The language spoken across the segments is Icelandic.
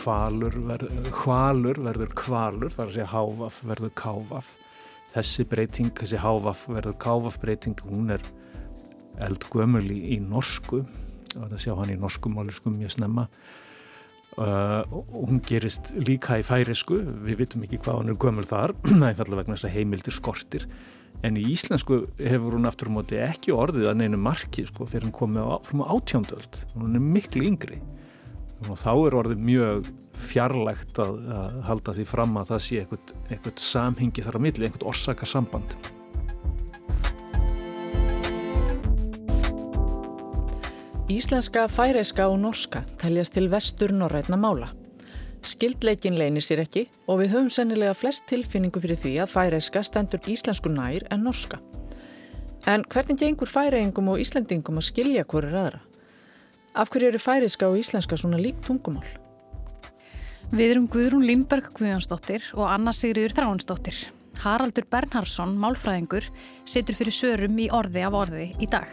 kvalur verður, hvalur verður kvalur, þar að segja hávaf verður kávaf. Þessi breyting, þessi hávaf verður kávaf breyting, hún er eldgömmul í, í norsku og það sjá hann í norskumáliskum mjög snemma. Uh, hún gerist líka í færisku, við vitum ekki hvað hann er gömmul þar, einfallega vegna þess að heimildir skortir. En í íslensku hefur hún aftur á móti ekki orðið að neinu marki sko fyrir hún komið á, á átjóndöld, hún er miklu yngri og þá er orðið mjög fjarlægt að, að halda því fram að það sé eitthvað, eitthvað samhengi þar á milli, eitthvað orsaka samband. Íslenska, færeiska og norska teljast til vestur norrætna mála. Skildleikin leynir sér ekki og við höfum sennilega flest tilfinningu fyrir því að færeiska stendur íslensku nær en norska. En hvernig gengur færeingum og íslendingum að skilja hverju aðra? Af hverju eru færiska og íslenska svona líkt tungumál? Við erum Guðrún Lindberg Guðjónsdóttir og Anna Sigriður Þráinsdóttir. Haraldur Bernhardsson, málfræðingur, setur fyrir sörum í orði af orði í dag.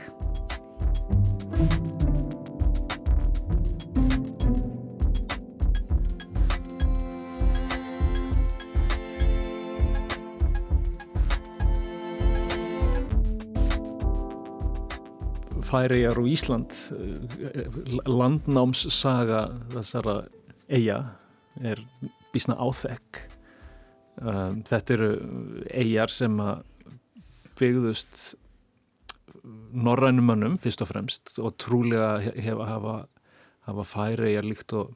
Færijar og Ísland landnámssaga þessara eiga er bísna áþekk. Um, þetta eru eigar sem að byggðust norrænumannum fyrst og fremst og trúlega hefa hafa, hafa færijar líkt og,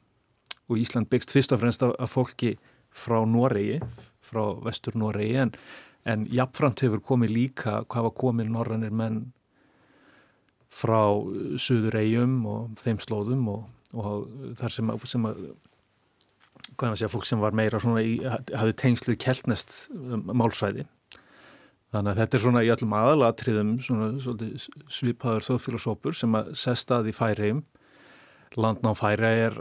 og Ísland byggst fyrst og fremst af, fólki frá Noregi frá vestur Noregi en, en jafnframt hefur komið líka var komið norrænir menn frá Suður eigum og þeim slóðum og, og þar sem sem að hvað er að segja, fólk sem var meira svona í, hafði tengslu keltnest um, málsvæði. Þannig að þetta er svona í öllum aðalatriðum svona, svona svipaður þjóðfélagsópur sem að sesta að í færiðum landnám færa er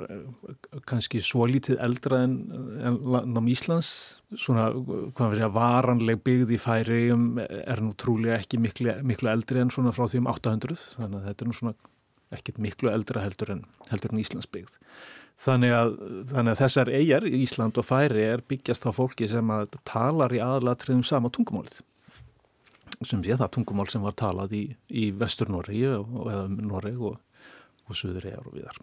kannski svo lítið eldra en, en landnám Íslands. Svona, hvað er að varanleg byggð í færiðum er nú trúlega ekki miklu, miklu eldri en svona frá því um 800 þannig að þetta er nú svona ekkit miklu eldra heldur en, heldur en Íslands byggð. Þannig að, þannig að þessar eigjar í Ísland og færi er byggjast á fólki sem að talar í aðlatriðum sama tungumálið. Sem sé það tungumál sem var talað í, í vestur Norri og, eða Norri og, og Suður eigjar og viðar.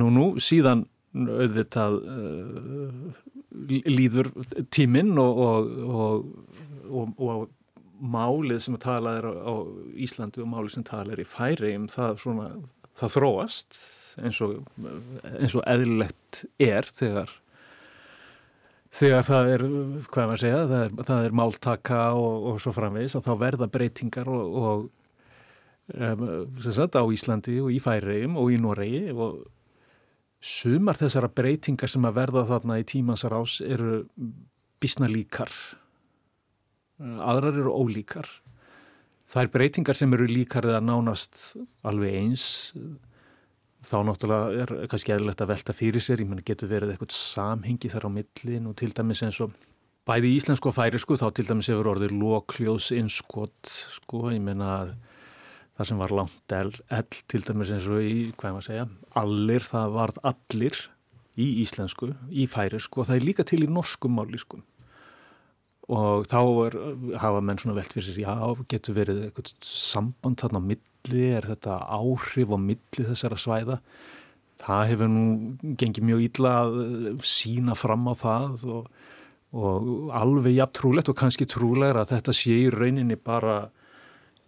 Nú, nú, síðan auðvitað uh, líður tíminn og, og málið sem talað er á Íslandi og málið sem talað er í færi, það, svona, það þróast eins og, eins og eðlilegt er þegar þegar það er, hvað maður að segja það er, það er máltaka og, og svo framvegis að þá verða breytingar og, og um, sagt, á Íslandi og í Færiðum og í Noregi og sumar þessara breytingar sem að verða þarna í tímansar ás eru bísna líkar. Aðrar eru ólíkar. Það er breytingar sem eru líkar eða nánast alveg eins þá náttúrulega er kannski eðlilegt að velta fyrir sér, ég menn getur verið eitthvað samhengi þar á millin og til dæmis eins og bæði íslensku og færisku þá til dæmis hefur orðið lokljóðs innskott sko, ég menna það sem var langt ell, ell til dæmis eins og í, hvað maður segja, allir það varð allir í íslensku, í færisku og það er líka til í norskum mállískum og þá er, hafa menn svona velt fyrir sér, já, getur verið eitthvað samband þarna á milli, er þetta áhrif á milli þessara svæða? Það hefur nú gengið mjög illa að sína fram á það og, og alveg jafn trúlegt og kannski trúlegra að þetta sé í rauninni bara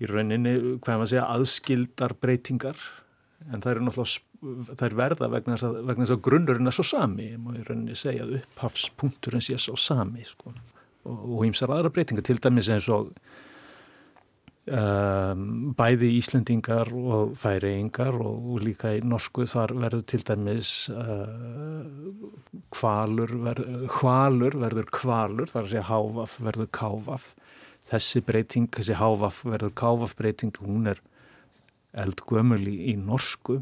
í rauninni, hvað maður segja, aðskildar breytingar. En það eru náttúrulega það er verða vegna þess að grunnurinn er svo sami, má í rauninni segja að upphafspunkturinn sé svo sami sko. Og ímsar aðra breytingar til dæmis eins og um, bæði Íslendingar og færiingar og, og líka í norsku þar verður til dæmis uh, kvalur, verður, hvalur verður kvalur, þar að segja hávaf verður kávaf þessi breyting, þessi hávaf verður kávaf breyting, hún er eldgömmul í, í norsku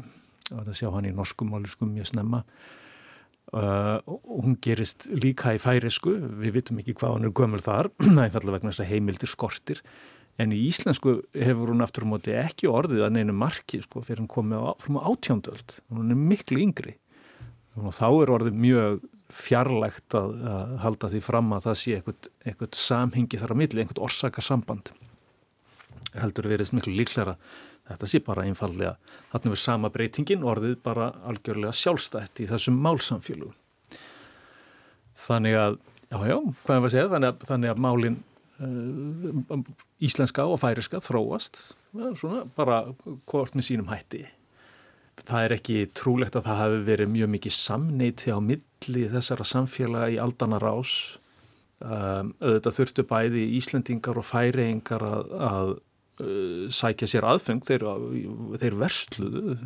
og það sjá hann í norskumáliskum mjög snemma. Uh, hún gerist líka í færisku við vitum ekki hvað hann er gömur þar einfallega vegna þess að heimildir skortir. En í íslensku hefur hún aftur á móti ekki orðið að neinu marki sko fyrir hann komið á átjóndöld hún er miklu yngri. Og þá er orðið mjög fjarlægt að, að halda því fram að það sé eitthvað, samhengi þar á milli, eitthvað orsakasamband. Heldur verið miklu líklara þetta sé bara einfallega þarna við sama breytingin orðið bara algjörlega sjálfstætt í þessum málsamfélugum þannig að já já, hvað er það að segja þannig að, þannig að málin uh, íslenska og færiska þróast ja, svona bara hvort með sínum hætti það er ekki trúlegt að það hafi verið mjög mikið samneiti á milli þessara samfélaga í aldanar ás um, auðvitað þurftu bæði Íslendingar og færiðingar að, að uh, sækja sér aðfeng þeir, þeir versluðu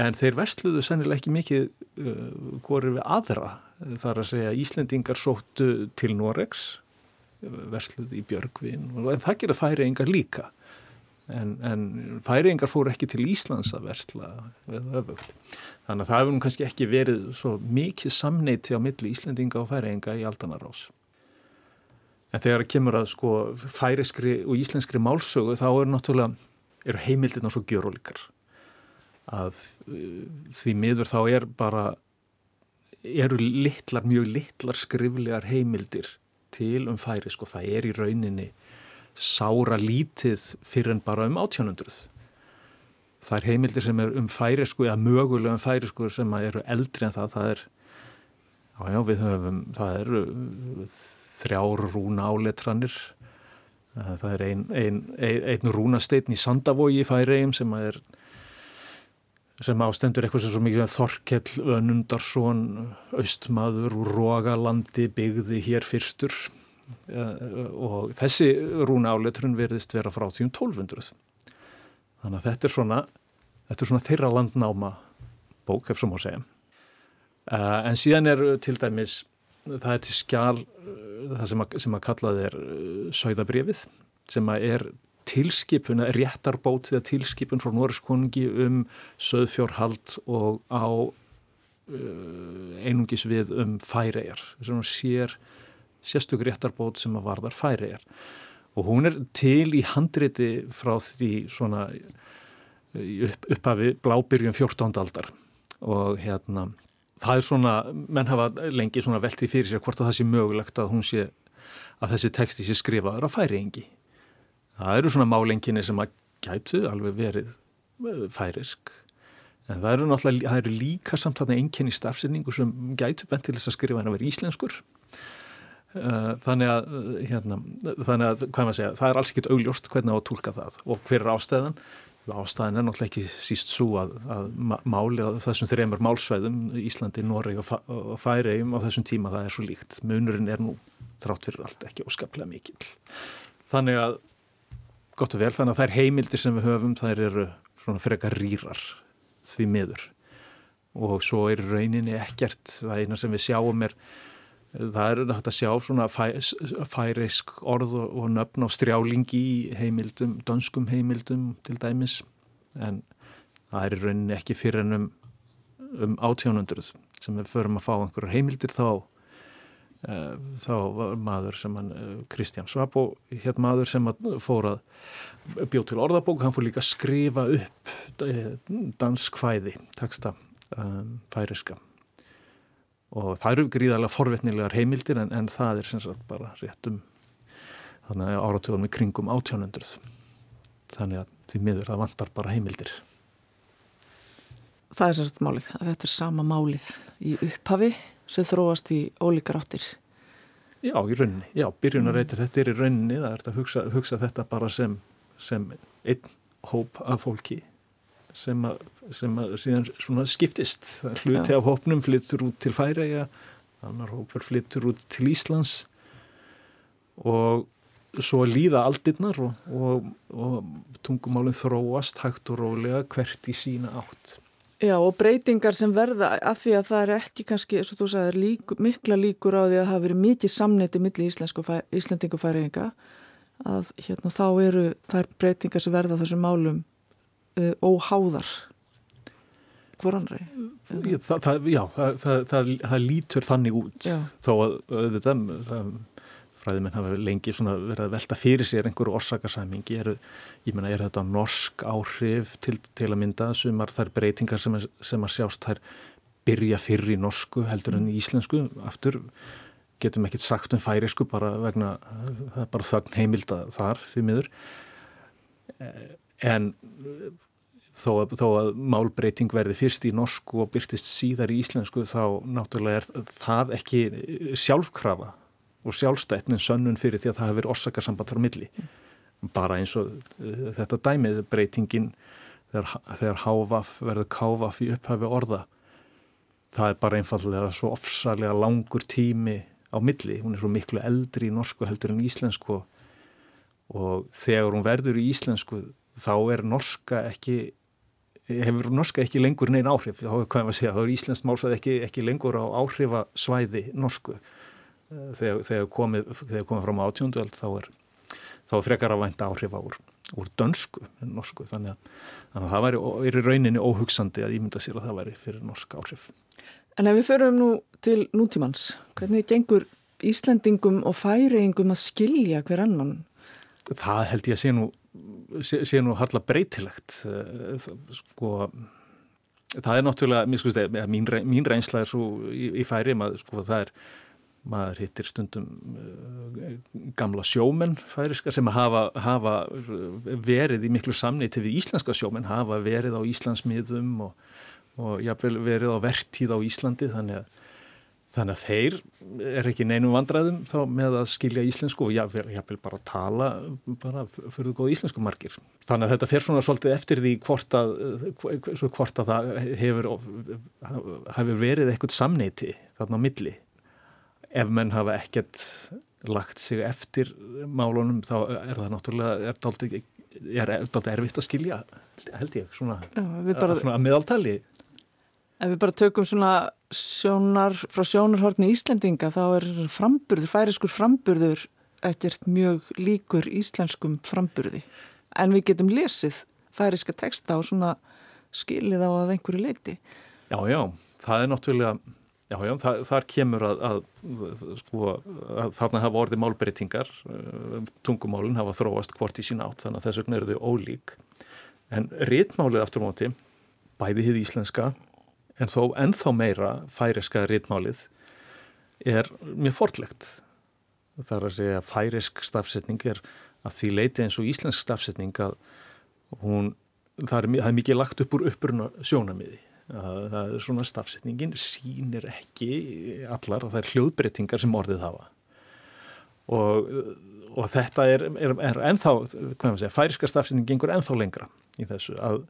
en þeir versluðu sennilega ekki mikið uh, hvorið við aðra. Þar að segja Íslendingar sóttu til Noregs versluðu í Björgvin en það gera færiðingar líka en, en færingar fóru ekki til Íslands að versla eða öfugt. Þannig að það hefur nú kannski ekki verið svo mikið samneiti á milli Íslandinga og færinga í aldanarás. En þegar það kemur að sko færiskri og íslenskri málsögu þá eru náttúrulega, eru heimildina svo gjörólíkar að uh, því miður þá er bara, eru litlar, mjög litlar skriflegar heimildir til um færisk og það er í rauninni sára lítið fyrir en bara um 1800. Það er heimildir sem er um færisku eða mögulega um færisku sem eru eldri en það, það er, já já höfum, það eru þrjár rúna áletranir, það er einn ein, ein, ein rúnasteitn í Sandavogi í færiðum sem er sem ástendur eitthvað svo mikið sem Þorkell Önundarsson austmaður úr Rógalandi byggði hér fyrstur og þessi rúna áletrun verðist vera frá því um 1200 þannig að þetta er svona þetta er svona þeirra landnáma bók ef svo má segja. Uh, en síðan er til dæmis það er til skjál það sem að, sem að kallað er sögðabrifið sem að er tilskipun, réttarbót eða tilskipun frá Norriskonungi um söðfjórhald og á einungis við um færegar þess að hún sér sérstök réttarbót sem að varðar færi er og hún er til í handriti frá því svona upp, upphafi blábyrjum 14. aldar. Og hérna það er svona, menn hafa lengi svona veltið fyrir sér hvort að það sé mögulegt að hún sé að þessi texti sé skrifaður á færiengi það eru svona málenginni sem að gætu alveg verið eh, færisk. En það eru náttúrulega, það eru líka samt þarna enginni stafsendingu sem gætu bent til þess að skrifa henn að vera íslenskur þannig að, eh, hérna, þannig að, hvað maður segja, það er alls ekkit augljóst hvernig á að tólka það og hver er ástæðan? Ástæðan er náttúrulega ekki síst svo að, að máli á þessum þreymur málsvæðum, Íslandi, Noreg og, Færegjum á þessum tíma það er svo líkt. Munurinn er nú þrátt fyrir allt ekki óskaplega mikill. Þannig að, gott og vel, þannig að það er heimildir sem við höfum, það eru svona frekar rýrar því miður og svo er rauninni ekkert, það eina sem við sjáum er það er hægt að sjá svona fæ, færisk orð og, og nöfn á strjálingi í heimildum, dönskum heimildum til dæmis. En það er í rauninni ekki fyrir en um, um átjónundruð sem við förum að fá einhverjar heimildir þá. Uh, þá var maður sem hann, uh, Kristján Svab og hér maður sem fór að bjóð til orðabók, hann fór líka að skrifa upp uh, danskvæði, taksta um, færiska og það eru gríðarlega forvetnilegar heimildir en, en það er sem sagt bara rétt um þannig að áratöðum í kringum átjónundruð þannig að því miður það vantar bara heimildir. Það er sem sagt málið að þetta er sama málið í upphafi sem þróast í ólíkar áttir. Já, í rauninni, já, byrjunarreitir mm. þetta er í rauninni, það er að hugsa, hugsa þetta bara sem, sem einn hóp af fólki sem að, sem að síðan skiptist. Hluti af hópnum flyttur út til Færæja, annar hópur flyttur út til Íslands og svo líða aldirnar og, og, og tungumálinn þróast hægt og rólega hvert í sína átt. Já og breytingar sem verða af því að það er ekki kannski, og þú sagðir, lík, mikla líkur á því að það hafi verið mikið samneiti millir Íslandingu færinga að hérna þá eru þær breytingar sem verða þessum málum uh, óháðar hvoranri það, það, Já, það, það lítur þannig út. Já. þó að auðvitað fræðimenn hafa lengi verið að velta fyrir sér einhverju orsakarsæmingi er, ég menna er þetta norsk áhrif til, til að mynda? Sumar þær breytingar sem, sem að sjást þær byrja fyrr í norsku heldur en í íslensku. Aftur getum ekkert sagt um færisku bara vegna það er bara þögn heimilda þar því miður en þó að, þó að málbreyting verði fyrst í norsku og byrtist síðar í íslensku þá náttúrulega er það ekki sjálfkrafa og sjálfstætt með sönnun fyrir því að það hefur verið orsakarsambantar á milli. Bara eins og uh, þetta dæmið breytingin þegar, þegar hávaf verður kávaf í upphafi orða það er bara einfallega svo ofsalega langur tími á milli, hún er svo miklu eldri í norsku heldur en íslensku og þegar hún verður í íslensku þá er norska ekki hefur norska ekki lengur neina áhrif þá er, er íslenskt málsvæð ekki, ekki lengur á áhrifasvæði norsku. Eh, þegar, þegar komið þegar komið fram á átjóndöld þá er þá er frekar að vænta áhrifa úr, úr dönsku en norsku. Þannig að, þannig að það væri, er í rauninni óhugsandi að ímynda sér að það væri fyrir norska áhrif. En ef við förum nú til nútímans hvernig gengur Íslandingum og færiðingum að skilja hver annan? Það held ég að sé nú sé, sé nú harla breytilegt eh, sko það er náttúrulega, mér skuðst að mín, mín reynsla er svo í, í færi maður, sko það er, maður hittir stundum uh, gamla sjómenn færiska sem hafa, hafa verið í miklu samneiti við íslenska sjómenn, hafa verið á Íslandsmiðum og, og jáfnvel verið á vertíð á Íslandi þannig að Þannig að þeir er ekki neinum vandræðum þá með að skilja íslensku og vil bara tala bara fyrir góð íslensku margir. Þannig að þetta fer svona svolítið eftir því hvort að, hvort að það hefur, hefur verið eitthvað samneiti þarna á milli. Ef menn hafa ekkert lagt sig eftir málunum þá er það náttúrulega, er dálta erfitt að skilja held ég, svona, Já, bara... svona að meðaltali. Ef við bara tökum svona sjónar, frá sjónarhortni Íslendinga þá er framburður, færiskur framburður ekkert mjög líkur íslenskum framburði. En við getum lesið færiska texta og svona skilið á að einhverju leiti. Já, já, það er náttúrulega, já, já, það, þar kemur að, að, sko, að þarna hafa orðið málbreytingar, eh, tungumálinn hafa þróast hvort í sín átt, þannig að þess vegna eru þau ólík. En réttmálið aftur móti, bæði hið íslenska en þó ennþá meira færiska rittmálið er mjög fortlegt. Það er að segja að færisk stafsetning er að því leiti eins og íslensk stafsetning að hún, það er, það er mikið lagt upp úr uppruna sjónamiði. Það er svona stafsetningin sínir ekki allar að það er hljóðbreytingar sem orðið hafa. Og, og þetta er, er, er ennþá, hvað maður segja, færiska stafsetning gengur ennþá lengra í þessu að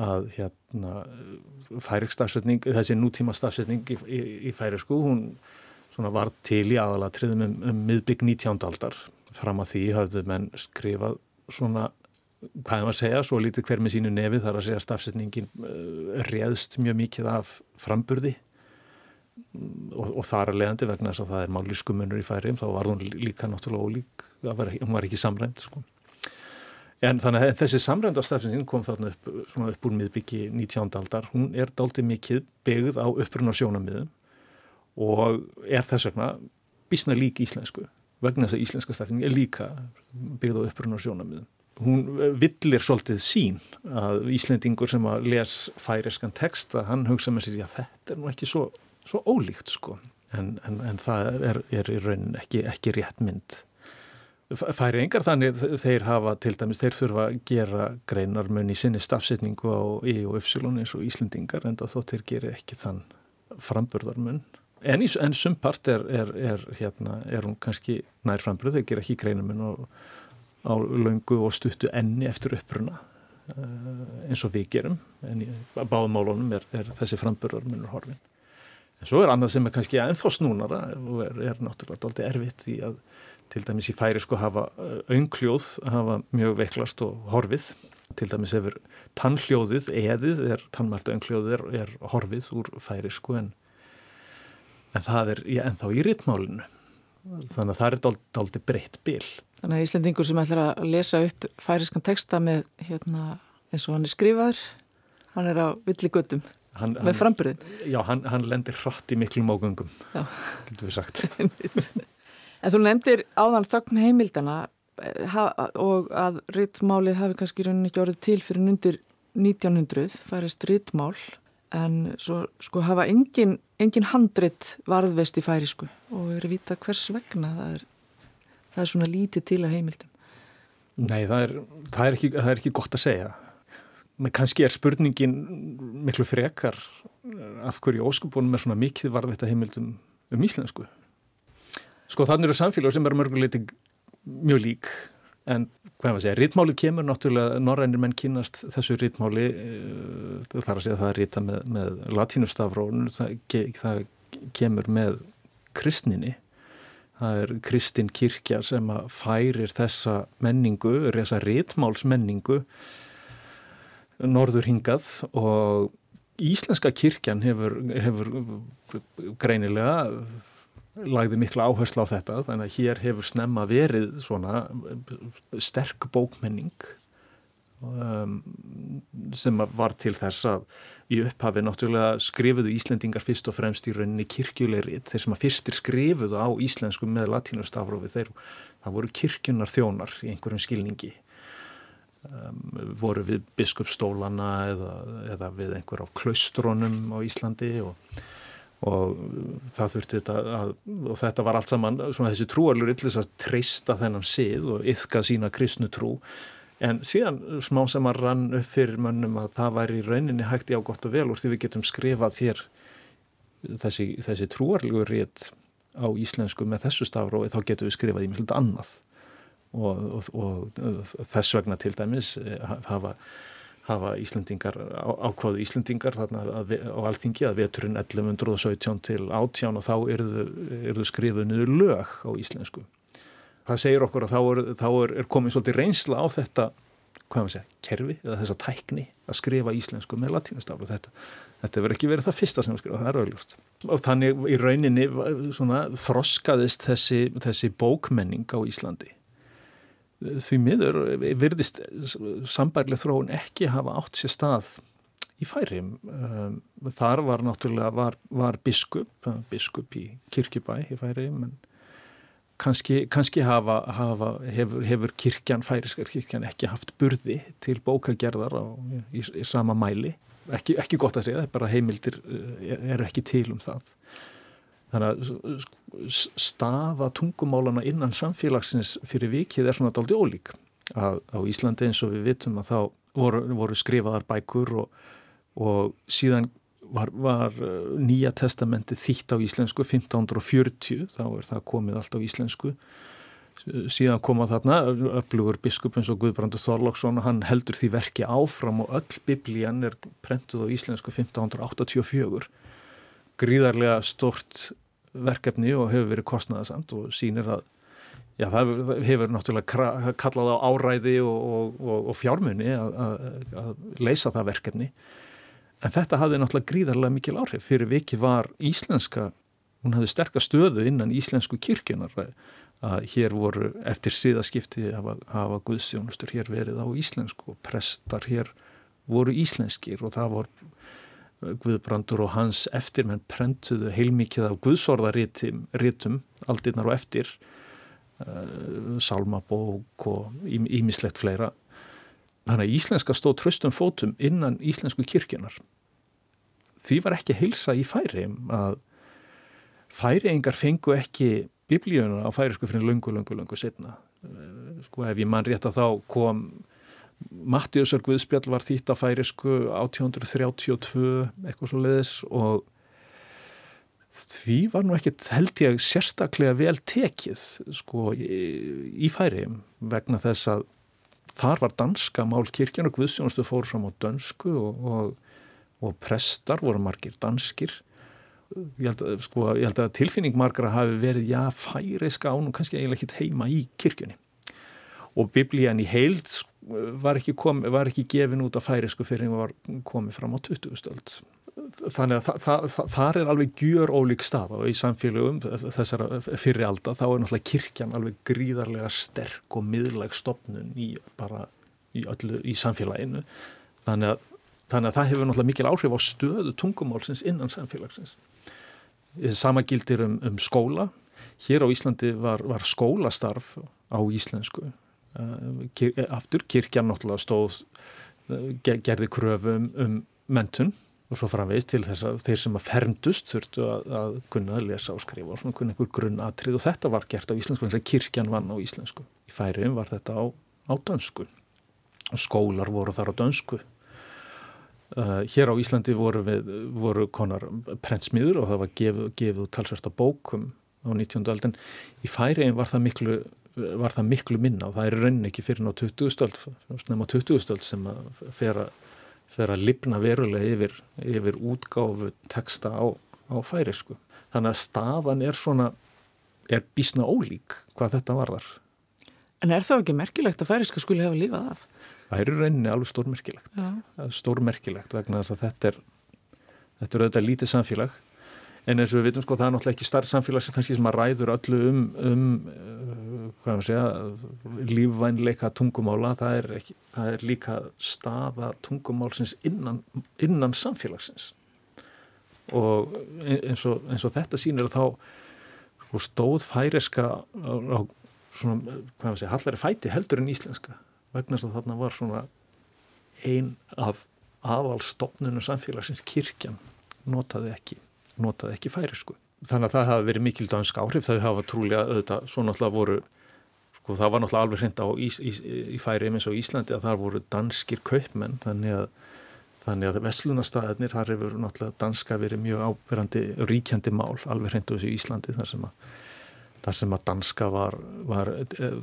að hérna færik stafsetning, þessi nútíma stafsetning í, í, í færisku, hún var til í aðalatriðum um, um miðbygg 19. aldar. Fram að því hafðu menn skrifað svona, hvað er maður að segja, svo lítið hver með sínu nefið þar að segja stafsetningin uh, réðst mjög mikið af framburði og, og þar að leiðandi vegna þess að það er mállískumunur í færim, þá var hún líka náttúrulega ólík, hún var ekki samrænt sko. En þannig að þessi samrændastafsins kom þarna upp, upp úr miðbyggi 19. aldar, hún er dáltið mikið byggð á uppruna sjónamiðum og er þess vegna bísna lík íslensku, vegna þess að íslenska stafning er líka byggð á uppruna sjónamiðum. Hún villir svolítið sín að Íslendingur sem að les færiskan text að hann hugsa með sér að þetta er nú ekki svo, svo ólíkt sko, en, en, en það er í raunin ekki, ekki rétt mynd færi engar þannig þeir hafa til dæmis, þeir þurfa að gera greinar mun í sinni stafsetningu á í og uppsilun eins og Íslendingar en þó þeir gerir ekki þann framburðarmun. En, en sumpart er, er, er, hérna, er hún kannski nær framburð, þeir gera ekki greinamun á, á laungu og stuttu enni eftir uppruna uh, eins og við gerum. En í báðum málunum er þessi framburðarmunur horfin en svo er annað sem er kannski ennþá snúnara og er náttúrulega doldið erfitt því að til dæmis í færi sko hafa öngljóð eh, hafa mjög veiklast og horfið. Til dæmis hefur tannhljóðið eðið, er tannmæltu öngljóðið er, er horfið úr færi sko en, en það er ja, ennþá í rittmálinu þannig að það er daldi breytt bil. Þannig að Íslandingur sem ætlar að lesa upp færiskan texta með hérna, eins og hann er skrifaður hann er á villi göttum hann, með framburðin Já, hann, hann lendir hratt í miklum ágöngum getur við sagt En þú nefndir áðan þögn heimildana eh, og að rittmálið hafi kannski rauninni ekki orðið til fyrir undir 1900, færist rittmál. en svo sko hafa engin, engin handrit varðvest í færisku og við erum vita hvers vegna það er, það er svona lítið til að heimildum. Nei, það er, það er, ekki, það er ekki gott að segja. Men kannski er spurningin miklu frekar af hverju óskupunum er svona mikið varðvett að heimildum um íslensku. Sko þannig eru samfélag sem eru mörguleiti mjög lík. En hvað maður segja, rítmáli kemur náttúrulega, norrænir menn kynast þessu rítmáli eh, þar að segja það er ríta með, með latínustafrón það, það kemur með kristninni. Það er kristin kirkja sem að færir þessa menningu, þessa rítmálsmenningu norður hingað og Íslenska kirkjan hefur, hefur greinilega lagði mikla áherslu á þetta þannig að hér hefur snemma verið svona sterk bókmenning um, sem var til þess að í upphafi náttúrulega skrifuðu Íslendingar fyrst og fremst í rauninni kirkjulegrit þeir sem að fyrstir skrifuðu á íslensku með latínustafrófi þeir það voru kirkjunar þjónar í einhverjum skilningi. Um, voru við biskupstólana eða, eða við einhver á klaustrónum á Íslandi og og það þurfti þetta að, og þetta var allt saman svona þessi trúarlur yllis að treysta þennan sið og yfka sína kristnu trú. En síðan smá sem að rann upp fyrir mönnum að það væri í rauninni hægt í á gott og vel úr því við getum skrifað þér þessi, þessi trúarlur rétt á íslensku með þessu stafrói þá getum við skrifað í mjög annað. Og, og, og þess vegna til dæmis hafa hafa Íslendingar, ákváðu Íslendingar þarna að, á alþingi að veturinn 1117 til 18 og þá eru þau skrifuð niður lög á íslensku. Það segir okkur að þá er, þá er, er komið svolítið reynsla á þetta, hvað maður segja, kerfi eða þessa tækni að skrifa íslensku með latínastaflu. Þetta, þetta verður ekki verið það fyrsta sem við skrifa, það er auðljóst. Og þannig í rauninni svona, þroskaðist þessi, þessi bókmenning á Íslandi því miður virðist sambærlega þróun ekki hafa átt sér stað í færim. Um, þar var náttúrulega, var, var biskup, biskup í kirkjubæ í færim, en kannski, kannski hafa, hafa, hefur, hefur kirkjan, færiskar kirkjan ekki haft burði til bókagerðar á, í, í sama mæli. Ekki, ekki gott að segja, bara heimildir eh, eru ekki til um það. Þannig að staða tungumálana innan samfélagsins fyrir vikið er svona daldi ólík. Að, á Íslandi eins og við vitum að þá voru, voru skrifaðar bækur og, og síðan var, var uh, nýja testamenti þýtt á íslensku 1540, þá er það komið allt á íslensku. Síðan koma þarna öflugur biskup eins og Guðbrandur Þorlóksson, hann heldur því verki áfram og öll biblían er prentuð á íslensku 1584 gríðarlega stort verkefni og hefur verið kostnæðasamt og sínir að já, það hefur náttúrulega kallað á áræði og, og, og fjármunni að, að, leysa það verkefni. En þetta hafði náttúrulega gríðarlega mikil áhrif. Fyrir viki var íslenska hún hafði sterkast stöðu innan íslensku kirkjunar að hér voru eftir síðaskipti hafa, hafa guðstjónustur hér verið á íslensku og prestar hér voru íslenskir og það voru Guðbrandur og hans eftirmenn prentuðu heilmikið af Guðsorðarítum aldinnar og eftir uh, Salmabók og ímislegt fleira. Þannig að íslenska stóð tröstum fótum innan íslensku kirkjunar því var ekki heilsa í færi að færiengar fengu ekki biblíuna á færisku fyrir lungu, lungu, lungu setna sko ef ég mann rétt að þá kom Mattiusar Guðspjall var þýtt að færisku 1832 eitthvað svo leiðis og því var nú ekkert held ég sérstaklega vel tekið sko í, færi vegna þess að þar var danska mál kirkjan og Guðsjónustu fór fram á dönsku og, og, og prestar voru margir danskir. Ég held, að, sko, ég held að tilfinning margra hafi verið já færiska án og kannski eiginlega ekki heima í kirkjunni. Og biblían í heild var ekki, kom, var ekki gefin út af færisku fyrir en var komið fram á 20. stöld. Þannig að þa þa þa þar er alveg gjör ólík stað og í samfélögum þessara fyrir alda þá er náttúrulega kirkjan alveg gríðarlega sterk og miðlag stopnun í, bara, í, öllu, í samfélaginu. Þannig að, þannig að það hefur náttúrulega mikil áhrif á stöðu tungumálsins innan samfélagsins. Sama gildir um, um skóla. Hér á Íslandi var, var skólastarf á íslensku aftur kirkjan náttúrulega stóð eh, gerði kröfum um, um mentun og svo framvegist til þess að þeir sem að ferndust þurftu að, að kunna að lesa og skrifa og svona kunna einhver grunnatrið og þetta var gert á íslensku þess að kirkjan vann á íslensku. Í færiðum var þetta á, á dönsku og skólar voru þar á dönsku. Uh, hér á Íslandi voru, við, voru konar prentsmiður og það var gefið, gefið talsvært á bókum á 19. aldin. Í færiðum var það miklu var það miklu minna og það er raunin ekki fyrir ná 20 stöld, nefnum á 20 stöld sem að fer að fer að lifna verulega yfir, yfir útgáfu texta á, á færisku. Þannig að staðan er svona, er bísna ólík hvað þetta varðar. En er það ekki merkilegt að færiska skuli hafa lífað af? Það er rauninni alveg stórmerkilegt. Stórmerkilegt vegna þess að þetta er, þetta er auðvitað lítið samfélag en eins og við vitum sko það er náttúrulega ekki starf samfélag sem kannski sem að ræður öllu um, um uh, hvað maður segja lífvænleika tungumála. Það er, ekki, það er líka staða tungumálsins innan, innan samfélagsins. Og eins og, eins og þetta sínir þá sko, stóð færiska á, svona, hvað maður segja, hallari fæti heldur en íslenska. Vegna að þarna var svona ein af aðalstofnunum samfélagsins kirkjan notaði ekki notaði ekki færisku. Þannig að það hafi verið mikil dansk áhrif, þau hafa trúlega auðvitað, svo náttúrulega voru, sko það var náttúrulega alveg hreint á í, í, í færi eins og Íslandi að það voru danskir kaupmenn, þannig að þannig að veslunastæðinir, þar hefur náttúrulega danska verið mjög ábyrjandi ríkjandi mál, alveg hreint á þessu Íslandi þar sem að, þar sem að danska var, var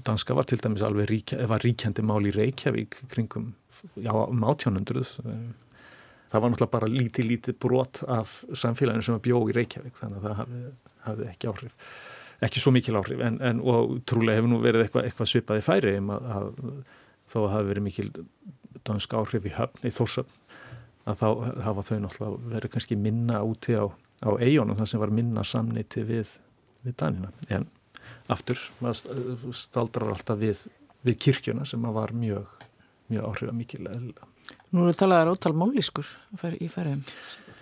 danska var til dæmis alveg var ríkjandi mál í Reykjavík kringum, já, um átjónundruð það var náttúrulega bara lítið, lítið brot af samfélaginu sem bjó í Reykjavík þannig að það hafi, hafi ekki áhrif ekki svo mikil áhrif. En, en trúlega hefur nú verið eitthvað, eitthvað svipað í færi um að, að þó að hafi verið mikil dansk áhrif í höfn í þórsöfn að þá hafa þau náttúrulega verið kannski minna úti á, á eigunum þar sem var minna samniti við, við danina en aftur maður staldrar alltaf við, við kirkjuna sem var mjög, mjög áhrifamikil eða Nú eru talaðar ótal málískur í færiðum.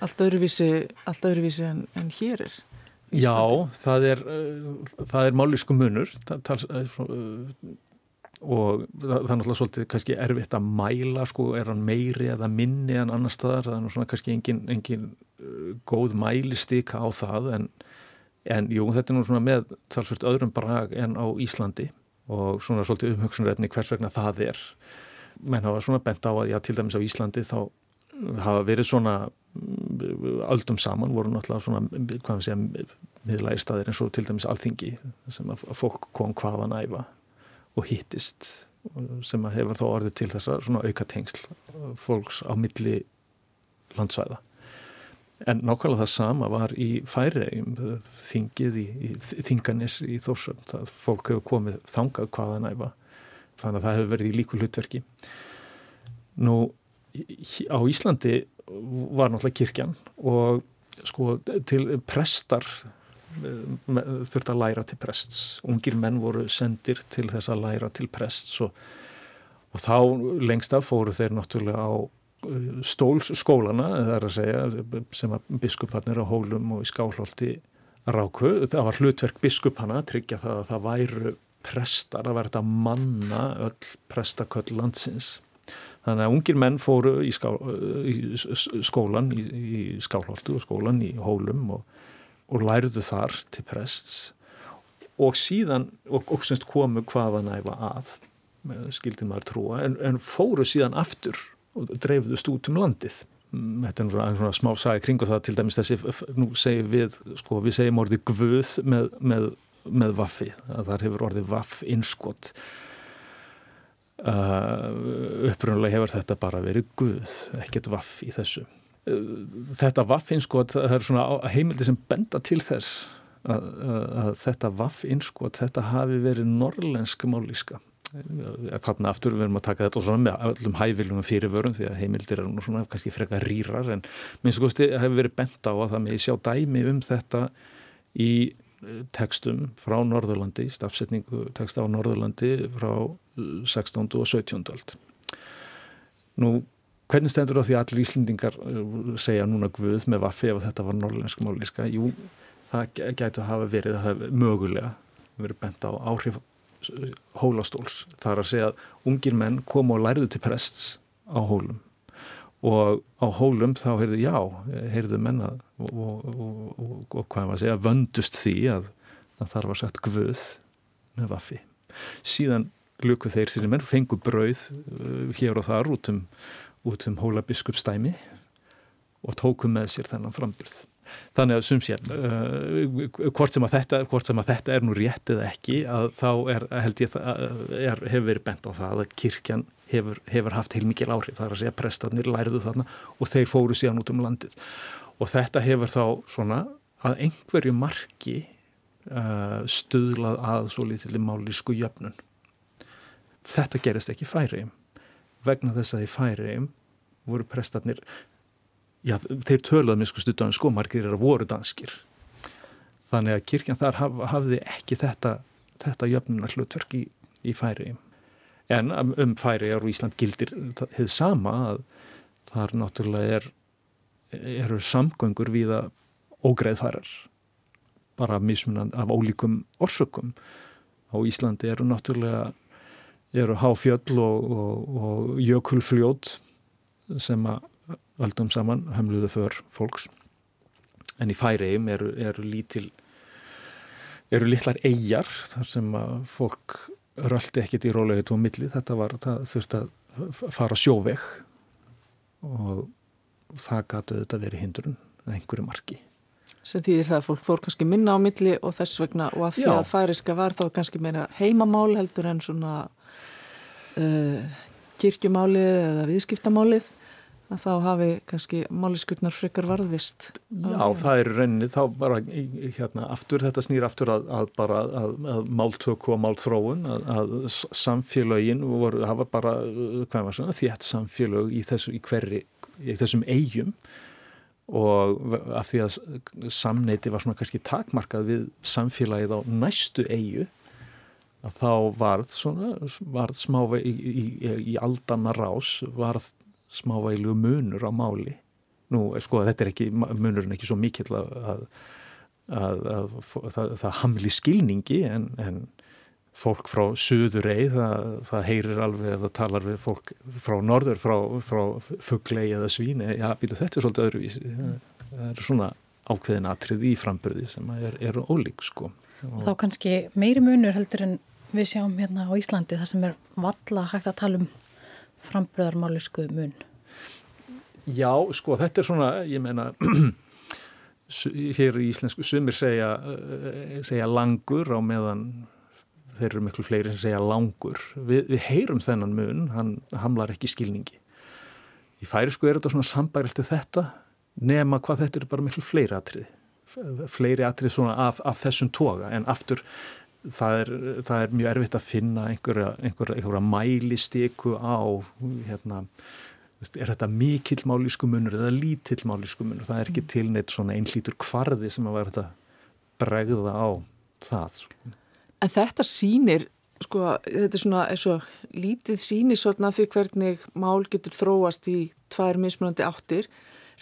Allt öðruvísi, allt öðruvísi en, en hér er. Já, það er, uh, það er málísku munur tals, uh, og það, er náttúrulega svolítið kannski erfitt að mæla, sko, er hann meiri eða minni en annar staðar, það er nú svona kannski engin, engin góð mælistika á það en, en jú, þetta er nú svona með talsvört öðrum brag en á Íslandi og svona svolítið umhugsunrætni hvers vegna það er menn hafa svona bent á að já, til dæmis á Íslandi þá hafa verið svona öldum saman voru náttúrulega svona hvað við segja miðlægi staðir eins og til dæmis alþingi sem að fólk kom hvaðan æfa og hittist sem að hefur þá orðið til þessa svona auka tengsl fólks á milli landsvæða. En nákvæmlega það sama var í færiðum þingið í, í þinganis í þórsum það fólk hefur komið þangað hvaðan æfa þannig að það hefur verið í líku hlutverki. Nú á Íslandi var náttúrulega kirkjan og sko til prestar þurft að læra til prests. Ungir menn voru sendir til þess að læra til prests og, og þá lengst af fóru þeir náttúrulega á uh, stólsskólana að segja sem að biskuparnir á hólum og í skálholti ráku, það var hlutverk biskupana að tryggja það að það væru prestar, það var þetta manna öll prestaköll landsins. Þannig að ungir menn fóru í, ská, í skólan í, í skálholtu og skólan í hólum og, og læruðu þar til prests. Og síðan og, og semst komu hvaða næfa að skildi maður trúa en, en fóru síðan aftur og dreifðust út um landið. Þetta er svona, svona smá sagi kring og það til dæmis þessi, nú segjum við sko, við segjum orðið gvuð með, með með vaffi að þar hefur orðið vaff innskott uh, upprunnulega hefur þetta bara verið guð, ekkert vaff í þessu. Uh, þetta vaff innskott það er svona heimildi sem benda til þess að, að þetta vaff innskott þetta hafi verið norrlensk málíska þarna aftur við erum að taka þetta svona með öllum hæfiljum fyrirvörum því að heimildir eru nú svona kannski frekar rýrar en minnst og kosti hefur verið bent á að það með sjá dæmi um þetta í tekstum frá Norðurlandi, stafsetningu teksta á Norðurlandi frá 16. Uh, og 17. ald. Nú, hvernig stendur það því að allir Íslendingar uh, segja núna guð með vaffi ef þetta var norrlensk málíska? Jú, það gætu að hafa verið að hafa mögulega verið bent á áhrif uh, hólastóls. Það er að segja að ungir menn komu og læriðu til prests á hólum og á hólum þá heyrðu já, heyrðu menna og, og, og, og hvað maður segja vöndust því að það þarf að sagt guð með vaffi. Síðan luku þeir sér menn fengu brauð uh, hér og þar út um, um hóla biskupstæmi og tóku með sér þennan framburð. Þannig að sum sér uh, hvort, sem þetta, hvort sem að þetta er nú rétt eða ekki að þá er, held ég er, hefur verið bent á það að kirkjan hefur, hefur haft heilmikil áhrif. Það er að segja prestarnir læriðu þarna og þeir fóru síðan út um landið. Og þetta hefur þá svona að einhverju marki uh, stuðlað að svo litilli mállísku jöfnun. Þetta gerist ekki færiðum vegna þess að í færiðum voru prestarnir já, þeir töluða minn sko stuttan sko margir er að voru danskir. Þannig að kirkjan þar haf, hafði ekki þetta, þetta jöfnunar hlutverk í, í færi en um, um færi og Ísland gildir þið sama að þar náttúrulega er eru samgöngur viða ógreðfarar bara mismunan af ólíkum orsökum. Á Íslandi eru náttúrulega eru háfjöll og, og, og jökulfljót sem að valdum saman hömluðu för fólks. En í færiðum eru, eru lítil eru litlar eigjar þar sem að fólk röldi ekkit í rólega tóa milli. Þetta var, það þurfti að fara sjóveg og það gætu þetta verið hindrun að einhverju marki. Sem þýðir það að fólk fór kannski minna á milli og þess vegna og að því að færiska var þá kannski meira heimamál heldur en svona uh, kirkjumálið eða viðskiptamálið að þá hafi kannski máliskurnar frekar varðvist. Já, það er rauninni, þá bara hérna aftur, þetta snýr aftur að, að bara að, að máltöku og málþróun, að, að samfélögin voru, var bara, hvað var svona, þétt samfélög í, þessu, í hverri, í þessum eigum og af því að samneiti var svona kannski takmarkað við samfélagið á næstu eigu að þá varð svona, varð smá í, í, í aldana rás, varð smávæglu munur á máli nú sko þetta er ekki, munurinn ekki svo mikill að, að, að, að það, það hamli skilningi en, en fólk frá söður eið, það, það heyrir alveg að það talar við fólk frá norður, frá, frá fugglegi eða svíni, já býtu þetta er svolítið öðruvísi það er svona ákveðin atrið í framburði sem er, er ólík sko. Og þá kannski meiri munur heldur en við sjáum hérna á Íslandi það sem er valla hægt að tala um frambröðarmálisku mun? Já, sko, þetta er svona, ég meina, hér í íslensku sumir segja, eh, segja langur á meðan þeir eru miklu fleiri sem segja langur. Vi, við heyrum þennan mun, hann hamlar ekki skilningi. Í færisku er þetta svona sambærilti þetta, nema hvað þetta eru bara miklu fleiri atrið. Fleiri atrið svona af, af þessum toga, en aftur það er, það er mjög erfitt að finna einhverja, einhverja, einhverja mælisteku á hérna, er þetta mikill málisku munur eða lítill málisku munur það er ekki mm. til neitt svona einlítur kvarði sem að þetta bregða á það sko. En þetta sínir sko, þetta er svona og lítið sínir svona því hvernig mál getur þróast í tvær mismunandi áttir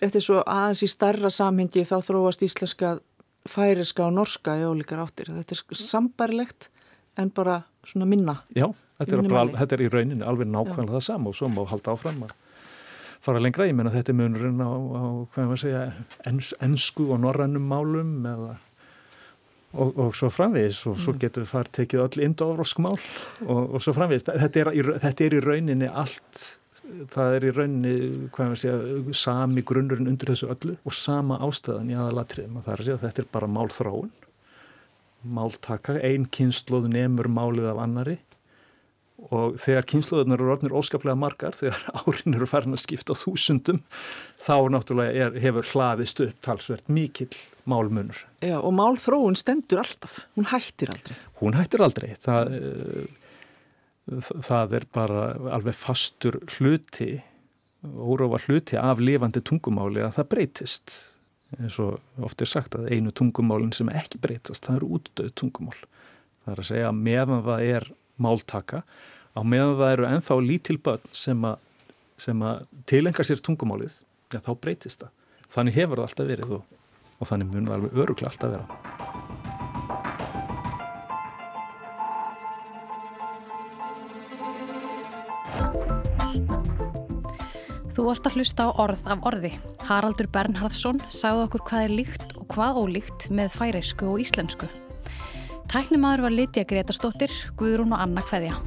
rétt eins og aðeins í starra samhengi þá þróast íslenska færiska og norska í ólíkar áttir. Þetta er sambarlegt en bara svona minna. Já, þetta er, bara, þetta er í rauninni alveg nákvæmlega það sama og svo má halda áfram að fara lengra. Ég menna þetta er munurinn á, á hvað maður segja, ens, ensku og norrannum málum eða Og, og svo framvegis og svo mm. getur við farið tekið öll indófrósk mál og, og svo framvegis. Þetta er, þetta er í rauninni allt það er í maður segja, sami grunnurinn undir þessu öllu og sama ástæðan í aðalatriðum og það er að segja að þetta er bara málþráun, máltaka, ein kynsluð nefnur málið af annari og þegar kynsluðunar eru orðinir óskaplega margar, þegar árin eru farin að skipta þúsundum, þá náttúrulega er, hefur hlaðist upp talsvert mikill málmunur. Já og málþróun stendur alltaf, hún hættir aldrei. Hún hættir aldrei, það er það er bara alveg fastur hluti órófa hluti af lifandi tungumáli að það breytist. Eins og oft er sagt að einu tungumálinn sem ekki breytast, það eru útdöð tungumál. Það er að segja að meðan það er máltaka, á meðan það eru enþá lítil börn sem að, að tilengar sér tungumálið já þá breytist það. Þannig hefur það alltaf verið og, og þannig munir það alveg öruglega alltaf vera Þú varst að hlusta á orð af orði. Haraldur Bernhardsson sagði okkur hvað er líkt og hvað ólíkt með færeisku og íslensku. Tæknimaður var Lítja Gretarstóttir, Guðrún og Anna Kveðja.